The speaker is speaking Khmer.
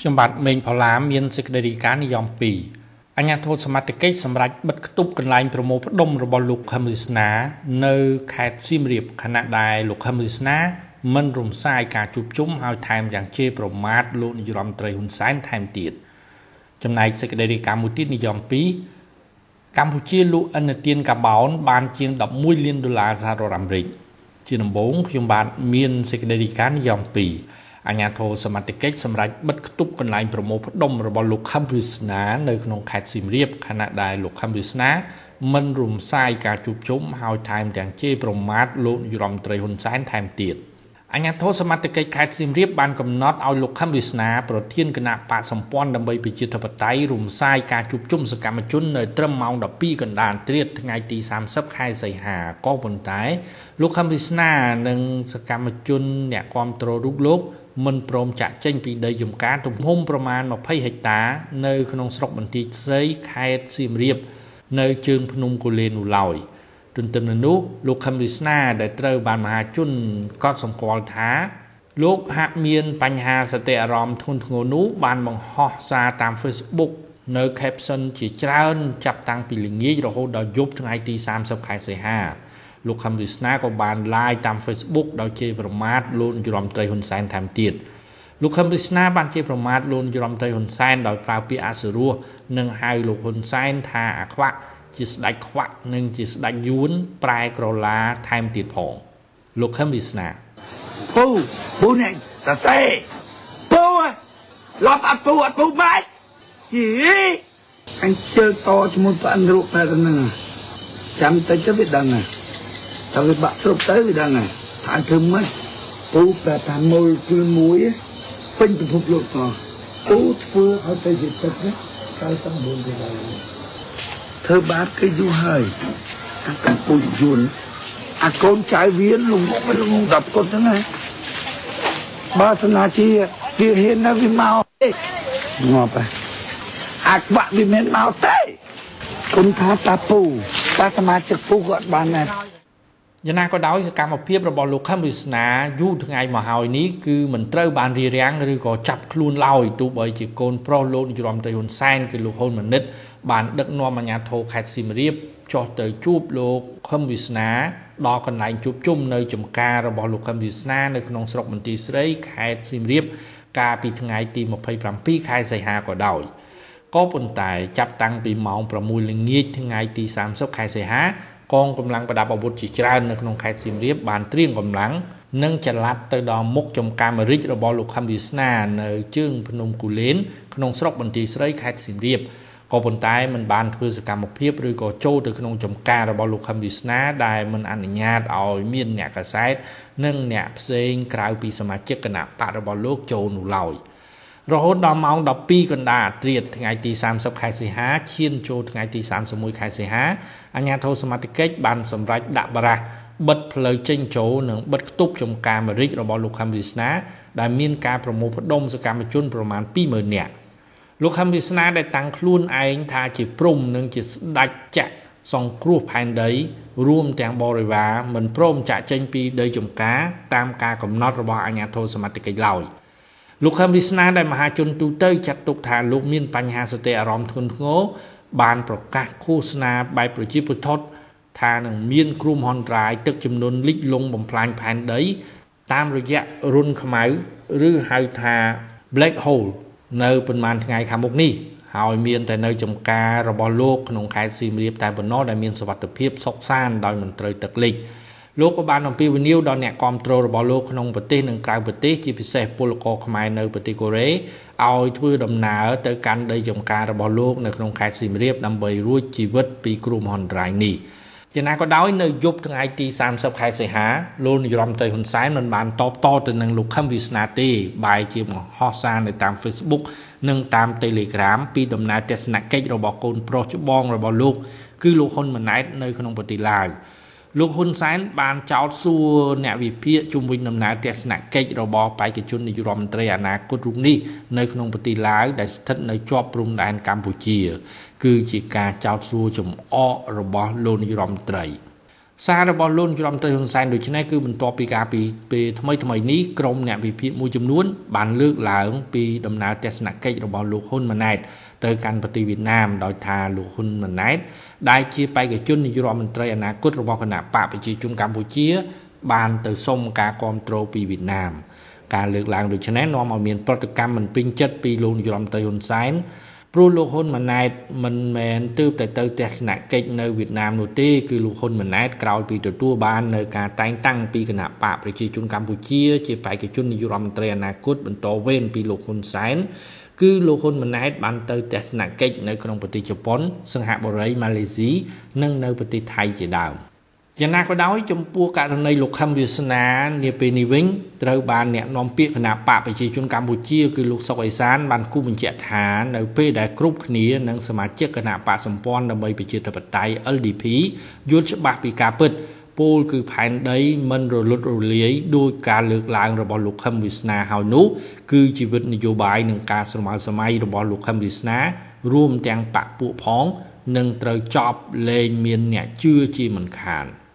ខ្ញុំបាទមេងផល្លាមានសេចក្តីរាយការណ៍និយម2អញ្ញាធិបតេយ្យសមត្ថកិច្ចសម្រាប់បិទគប់កន្លែងប្រមូលផ្ដុំរបស់លោកខឹមរិស្នានៅខេត្តសៀមរាបខណៈដែលលោកខឹមរិស្នាមិនរំសាយការជួបជុំហើយថែមទាំងជេរប្រមាថលោកនាយរដ្ឋមន្ត្រីហ៊ុនសែនថែមទៀតចំណែកសេចក្តីរាយការណ៍មួយទៀតនិយម2កម្ពុជាលក់ឥណទានកាបោនបានជាង11លានដុល្លារសហរដ្ឋអាមេរិកជាដំបូងខ្ញុំបាទមានសេចក្តីរាយការណ៍និយម2 អាជ្ញាធរសមត្ថកិច្ចសម្រាប់បិទគប់កន្លែងប្រមូលផ្ដុំរបស់លោកខំវិស្នានៅក្នុងខេត្តសៀមរាបខណៈដែលលោកខំវិស្នាមិនរំសាយការជួបជុំហើយថែមទាំងជេរប្រមាថលោកនាយរដ្ឋមន្ត្រីហ៊ុនសែនថែមទៀតអញ្ញាធិសមត្ថកិច្ចខេត្តសៀមរាបបានកំណត់ឲ្យលោកខំវិស្នាប្រធានគណៈបកសម្ព័ន្ធដើម្បីប្រជាធិបតេយ្យរំសាយការជួបជុំសកម្មជននៅត្រឹមម៉ោង12កណ្ដាលត្រៀតថ្ងៃទី30ខែសីហាក៏ប៉ុន្តែលោកខំវិស្នានិងសកម្មជនអ្នកគ្រប់គ្រងរូបលោក មិនព្រមចាក់ចេញពីដីចំការទំហំប្រមាណ20ហិកតា នៅក្នុងស្រុកបន្ទាយស្រីខេត្តសៀមរាប នៅជើងភ្នំគូលែននោះឡើយទន្ទឹមនឹងនោះលោកខឹមវិស្នាដែលត្រូវបានមហាជនកត់សម្គាល់ថាលោកហាក់មានបញ្ហាសតិអារម្មណ៍ធ្ងន់ធ្ងរនោះបានបង្ហោះសារតាម Facebook នៅ caption ជាច្រើន ចាប់តាំងពីល្ងាចរហូតដល់យប់ថ្ងៃទី30ខែសីហា លោកខំវិស្នាក៏បាន live តាម Facebook ដោយជេរប្រមាថលោកនាយរដ្ឋមន្ត្រីហ៊ុនសែនថែមទៀតលោកខំវិស្នាបានជេរប្រមាថលោកនាយរដ្ឋមន្ត្រីហ៊ុនសែនដោយប្រើពាក្យអសុរោះនិងហៅលោកហ៊ុនសែនថាអាខ្វាក់ជាស្ដេចខ្វាក់និងជាស្ដេចយួនប្រែក្រឡាថែមទៀតផងលោកខំវិស្នាពូពូនេះតសេពូលប់អត់ពូអត់ពូម៉េចយីអញជិលតជាមួយប៉ាន់រូបតែហ្នឹងចាំតិចទៅវាដឹងហ្នឹង តែវាបាក់ស្រុបទៅវាដឹងហើយថាធ្វើម៉េចពូប្រាប់ថាមុលគឺមួយពេញពិភពលោកផងពូធ្វើឲ្យទៅជាទឹក99កន្លែងធ្វើបាបគេយូរហើយអាកម្ពុជាយួនអាកូនចៅវាលងមកលង10កូនហ្នឹងណាបើស្នាជាវាហ៊ាននៅវាមកទេងាប់អាខ្វាក់វាមិនមកទេគុណថាតាពូតាសមាជិកពូក៏អត់បានដែរ យ៉ាងណាក៏ដោយសកម្មភាពរបស់លោកខឹមវិស្នាយូរថ្ងៃមកហើយនេះគឺមិនត្រូវបានរៀបរៀងឬក៏ចាប់ខ្លួនឡើយទោះបីជាកូនប្រុសលោកនាយរដ្ឋមន្ត្រីហ៊ុនសែនគឺលោកហ៊ុនម៉ាណិតបានដឹកនាំអាជ្ញាធរខេត្តសៀមរាបចុះទៅជួបលោកខឹមវិស្នាដល់កន្លែងជួបជុំនៅចំការរបស់លោកខឹមវិស្នានៅក្នុងស្រុកមន្ទីរស្រីខេត្តសៀមរាបកាលពីថ្ងៃទី27ខែសីហាក៏ដោយក៏ប៉ុន្តែចាប់តាំងពីម៉ោង6ល្ងាចថ្ងៃទី30ខែសីហា កងកម្លាំងប្រដាប់អាវុធជាច្រើននៅក្នុងខេត្តសៀមរាបបានត្រៀមកម្លាំងនិងចល័តទៅដល់មុខចំការមរិចរបស់លោកខំវាសនានៅជើងភ្នំគូលែនក្នុងស្រុកបន្ទាយស្រីខេត្តសៀមរាបក៏ប៉ុន្តែมันបានធ្វើសកម្មភាពឬក៏ចូលទៅក្នុងចំការរបស់លោកខំវាសនាដែលមិនអនុញ្ញាតឲ្យមានអ្នកកសែតនិងអ្នកផ្សេងក្រៅពីសមាជិកគណៈបករបស់លោកចូលនោះឡើយ។ រហូតដល់ម៉ោង12កណ្ដាលត្រៀតថ្ងៃទី30ខែសីហាឈានចូលថ្ងៃទី31ខែសីហាអាជ្ញាធរសមត្ថកិច្ចបានសម្រេចដាក់បារះបិទផ្លូវចេញចូលនិងបិទគប់ចំការមរិចរបស់លោកខំវិស្នាដែលមានការប្រមូលផ្ដុំសកម្មជនប្រមាណ20000នាក់លោកខំវិស្នាដែលតាំងខ្លួនឯងថាជាព្រំនិងជាស្ដេចចក្រសង្គ្រោះផែនដី រួមទាំងបរិវារមិនព្រមចាក់ចេញពីដីចំការតាមការកំណត់របស់អាជ្ញាធរសមត្ថកិច្ចឡើយ។ លោកខឹមវិស្នាដែលមហាជនទូទៅចាត់ទុកថាលោកមានបញ្ហាសតិអារម្មណ៍ធ្ងន់ធ្ងរបានប្រកាសឃោសនាបែបប្រជាពុទ្ធថានឹងមានគ្រោះមហន្តរាយទឹកចំនួនលិចលង់បំផ្លាញផែនដី តាមរយៈរុនខ្មៅឬហៅថា black hole នៅប៉ុន្មានថ្ងៃខាងមុខនេះហើយមានតែនៅចំការរបស់លោកក្នុងខេត្តសៀមរាបតែប៉ុណ្ណោះដែលមានសុវត្ថិភាពសុខសាន្តដោយមិនត្រូវទឹកលិច លោកក៏បានអំពាវនាវដល់អ្នកគាំទ្ររបស់លោកក្នុងប្រទេសនិងក្រៅប្រទេសជាពិសេសពលករខ្មែរនៅប្រទេសកូរ៉េឲ្យធ្វើដំណើរទៅកាន់ដីចំការរបស់លោកនៅក្នុងខេត្តសៀមរាបដើម្បីរួចជីវិតពីគ្រោះមហន្តរាយនេះយ៉ាងណាក៏ដោយនៅយប់ថ្ងៃទី30ខែសីហាលោកនាយរដ្ឋមន្ត្រីហ៊ុនសែនមិនបានតបតទៅនឹងលោកខឹមវិស្នាទេបែរជាមហោះសារនៅតាម Facebook និងតាម Telegram ពីដំណើរទស្សនកិច្ចរបស់កូនប្រុសច្បងរបស់លោកគឺលោកហ៊ុនម៉ាណែតនៅក្នុងប្រទេសឡាវ លោកហ៊ុនសែនបានចោទសួរអ្នកវិភាគជុំវិញដំណើរទស្សនកិច្ចរបស់បេក្ខជននាយករដ្ឋមន្ត្រីអនាគតរូបនេះនៅក្នុងប្រទេសឡាវដែលស្ថិតនៅជាប់ព្រំដែនកម្ពុជា គឺជាការចោទសួរចំអករបស់លោកនាយករដ្ឋមន្ត្រី សាររបស់លោកនាយរដ្ឋមន្ត្រីហ៊ុនសែនដូចនេះគឺបន្ទាប់ពីការពីពេលថ្មីថ្មីនេះក្រមអ្នកវិភាគមួយចំនួនបានលើកឡើងពីដំណើរទស្សនកិច្ចរបស់លោកហ៊ុនម៉ាណែតទៅកាន់ប្រទេសវៀតណាមដោយថាលោកហ៊ុនម៉ាណែតដែលជាបេក្ខជននាយករដ្ឋមន្ត្រីអនាគតរបស់គណៈបកប្រជាជនកម្ពុជា បានទៅសុំការគ្រប់គ្រងពីវៀតណាមការលើកឡើងដូចនេះនាំឲ្យមានប្រតិកម្មមិនពេញចិត្តពីលោកនាយរដ្ឋមន្ត្រីហ៊ុនសែន ព្រោះលោកហ៊ុនម៉ាណែតមិនមែនទើបតែទៅទស្សនកិច្ចនៅវៀតណាមនោះទេគឺលោកហ៊ុនម៉ាណែតក្រោយពីទទួលបាននៅការតែងតាំងពីគណៈបកប្រជាជនកម្ពុជាជាបេក្ខជននាយករដ្ឋមន្ត្រីអនាគតបន្តវេនពីលោកហ៊ុនសែនគឺលោកហ៊ុនម៉ាណែតបានទៅទស្សនកិច្ចនៅក្នុងប្រទេសជប៉ុនសិង្ហបុរីម៉ាឡេស៊ីនិងនៅប្រទេសថៃជាដើម។ យ៉ាងណាក៏ដោយចំពោះករណីលោកខឹមវាសនានាពេលនេះវិញត្រូវបានអ្នកនាំពាក្យគណៈបកប្រជាជនកម្ពុជាគឺលោកសុកអេសានបានគូបញ្ជាក់ថានៅពេលដែលគ្រប់គ្នានិងសមាជិកគណៈបកសម្ព័ន្ធដើម្បីប្រជាធិបតេយ្យ LDP យល់ច្បាស់ពីការពិតពលគឺផែនដីមិនរលត់រលាយដោយការលើកឡើងរបស់លោកខឹមវាសនាហើយនោះគឺជីវិតនយោបាយនិងការស្រមើស្រមៃរបស់លោកខឹមវាសនា រួមទាំងបកពួកផងនឹងត្រូវចប់លែងមានអ្នកជឿជាមិនខាន។